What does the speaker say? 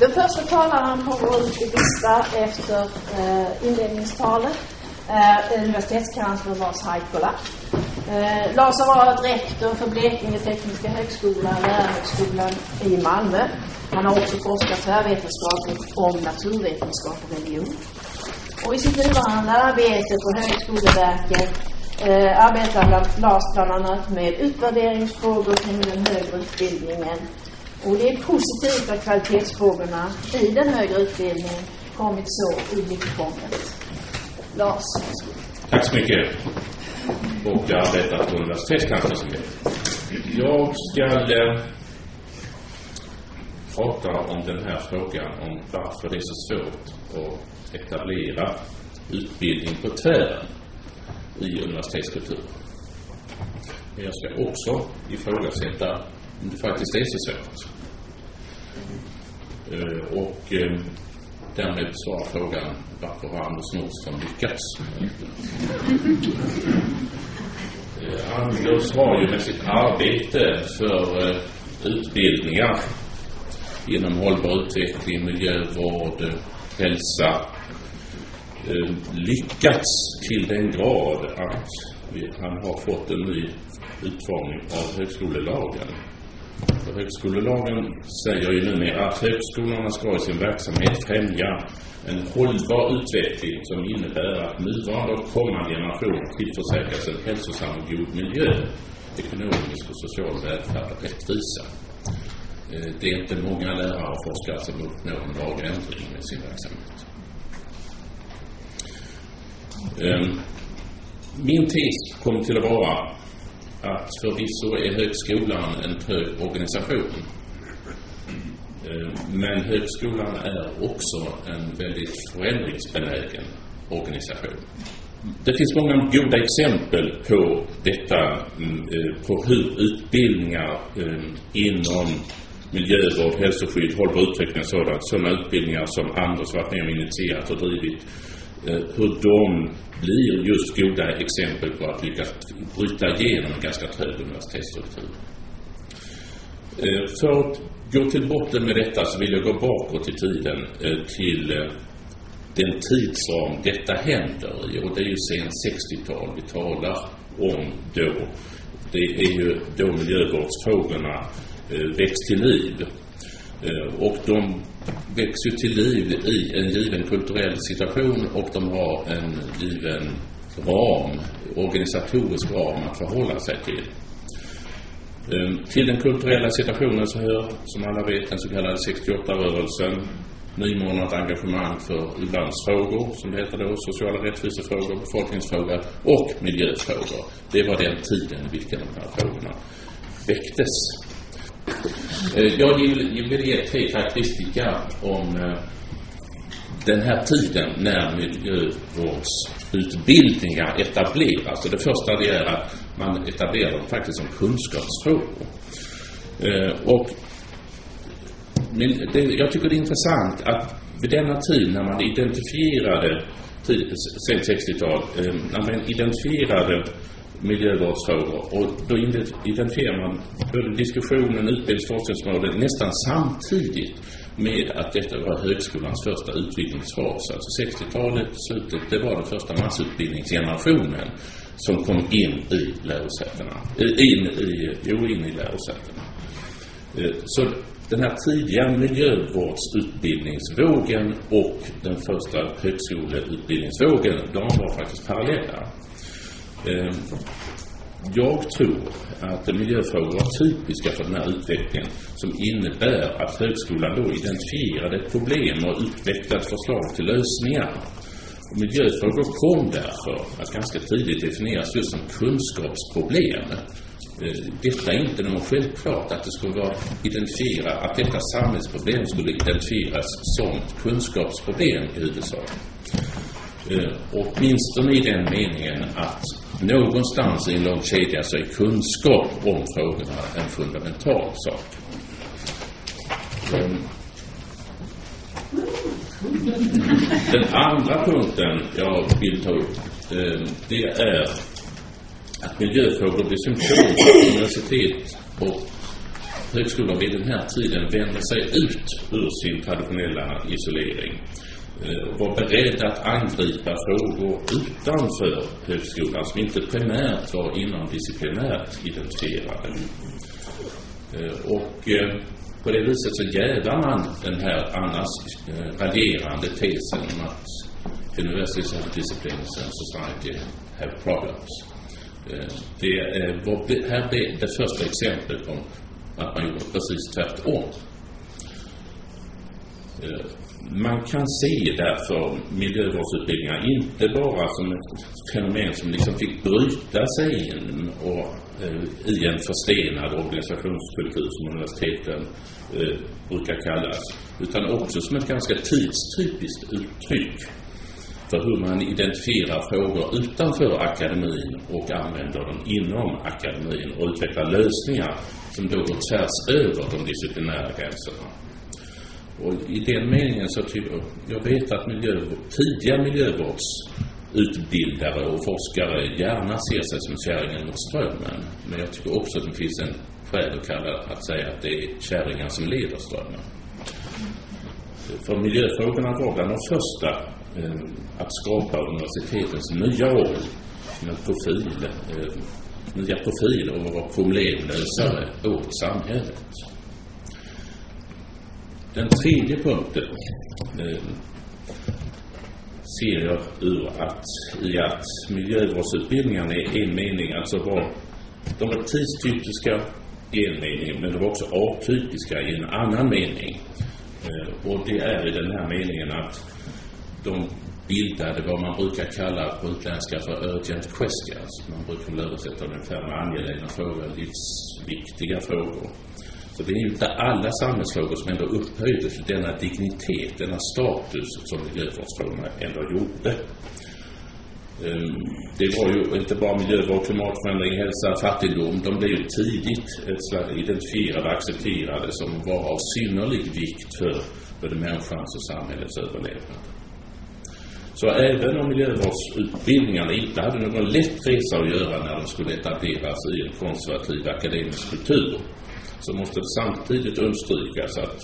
Den första talaren på vår lista efter eh, inledningstalet eh, universitetskansler Lars Haikola. Eh, Lars har varit rektor för Blekinge Tekniska Högskola, Lärarhögskolan i Malmö. Han har också forskat tvärvetenskapligt om naturvetenskap och religion. Och i sitt nuvarande arbete på Högskoleverket eh, arbetar Lars bland annat med utvärderingsfrågor kring den högre utbildningen. Och det är positivt att kvalitetsfrågorna i den högre utbildningen kommit så i blickfånget. Lars. Tack så mycket. Och jag arbetar på universitetskanslersämbetet. Jag ska eh, prata om den här frågan om varför det är så svårt att etablera utbildning på tvären i universitetskulturen. Men jag ska också ifrågasätta det faktiskt är så svårt. Eh, och eh, därmed svara frågan varför har Anders Nordström lyckats? Eh, Anders har ju med sitt arbete för utbildningar inom hållbar utveckling, miljövård, hälsa lyckats till den grad att han har fått en ny utformning av högskolelagen. För högskolelagen säger ju numera att högskolorna ska i sin verksamhet främja en hållbar utveckling som innebär att nuvarande och kommande generationer tillförsäkras en hälsosam och god miljö, ekonomisk och social välfärd och rättvisa. Eh, det är inte många lärare och forskare som uppnår en lagändring med sin verksamhet. Ehm, min tes kommer till att vara att förvisso är högskolan en trög organisation. Eh, men högskolan är också en väldigt förändringsbenägen organisation. Det finns många goda exempel på detta, mm, eh, på hur utbildningar eh, inom miljövård, hälsoskydd, hållbar utveckling och sådant, sådana utbildningar som Anders varit med och initierat och drivit, hur de blir just goda exempel på att lyckas bryta igenom en ganska trög universitetsstruktur. Eh, för att gå till botten med detta så vill jag gå bakåt i tiden eh, till eh, den tidsram detta händer i och det är ju sen 60-tal vi talar om då. Det är ju då miljövårdsfrågorna väcks till liv. Och de väcks ju till liv i en given kulturell situation och de har en given ram, organisatorisk ram att förhålla sig till. Ehm, till den kulturella situationen så hör, som alla vet, den så kallade 68-rörelsen, nymornat engagemang för u-landsfrågor, som det heter då, sociala rättvisefrågor, befolkningsfrågor och miljöfrågor. Det var den tiden i vilken de här frågorna väcktes. Eh, jag vill ge tre karaktäristika om eh, den här tiden när miljövårdsutbildningar etableras. Och det första det är att man etablerar dem faktiskt som kunskapsfrågor. Eh, och jag tycker det är intressant att vid denna tid när man identifierade, sent 60-tal, när man identifierade miljövårdsfrågor. Och då identifierar man både diskussionen, utbildnings forskningsområdet nästan samtidigt med att detta var högskolans första utbildningsfas. Alltså 60-talet, slutet, det var den första massutbildningsgenerationen som kom in i lärosätena. In i, jo, in i lärosätena. Eh, så den här tidiga miljövårdsutbildningsvågen och den första högskoleutbildningsvågen, de var faktiskt parallella. Ehm, jag tror att miljöfrågor var typiska för den här utvecklingen som innebär att högskolan då identifierade ett problem och utvecklade förslag till lösningar. Och miljöfrågor kom därför att ganska tidigt definieras just som kunskapsproblem. Ehm, detta är inte något självklart att det skulle vara identifiera, att detta samhällsproblem skulle identifieras som kunskapsproblem i huvudsak. Ehm, åtminstone i den meningen att någonstans i en lång kedja så är kunskap om frågorna en fundamental sak. Ehm. Den andra punkten jag vill ta upp, ehm, det är att miljöfrågor blir symptom på universitet och högskolor vid den här tiden vänder sig ut ur sin traditionella isolering Eh, var beredd att angripa frågor utanför högskolan som inte primärt var inomdisciplinärt identifierade. Eh, och eh, på det viset så jävar man den här annars raljerande tesen om att universities have disciplines and society have problems. Det var, här blev det första exemplet på att man gjorde precis tvärtom. Man kan se därför miljövårdsutbildningar inte bara som ett fenomen som liksom fick bryta sig in och, eh, i en förstenad organisationskultur som universiteten eh, brukar kallas, utan också som ett ganska tidstypiskt uttryck för hur man identifierar frågor utanför akademin och använder dem inom akademin och utvecklar lösningar som då går tvärs över de disciplinära gränserna. Och i den meningen så tycker jag, jag vet att miljö, tidiga miljövårdsutbildare och forskare gärna ser sig som kärringen mot strömmen. Men jag tycker också att det finns en skäl att, kalla, att säga att det är kärringar som leder strömmen. För miljöfrågorna var bland de första eh, att skapa universitetens nya roll som en profil, eh, nya profiler och vara problemlösare åt samhället. Den tredje punkten eh, ser jag ur att, i att miljövårdsutbildningarna i en mening alltså var, de var tidstypiska i en mening, men de var också atypiska i en annan mening. Eh, och det är i den här meningen att de bildade vad man brukar kalla på utländska för urgent questions. Man brukar väl översätta ungefär med angelägna frågor, livsviktiga frågor. Så det är ju inte alla samhällsfrågor som ändå upphöjdes till denna dignitet, denna status som miljövårdsfrågorna ändå gjorde. Ehm, det var ju inte bara miljövård, klimatförändring, hälsa, fattigdom. De blev ju tidigt identifierade och accepterade som var av synnerlig vikt för både människans och samhällets överlevnad. Så även om miljövårdsutbildningarna inte hade någon lätt resa att göra när de skulle etableras i en konservativ akademisk kultur så måste det samtidigt understrykas att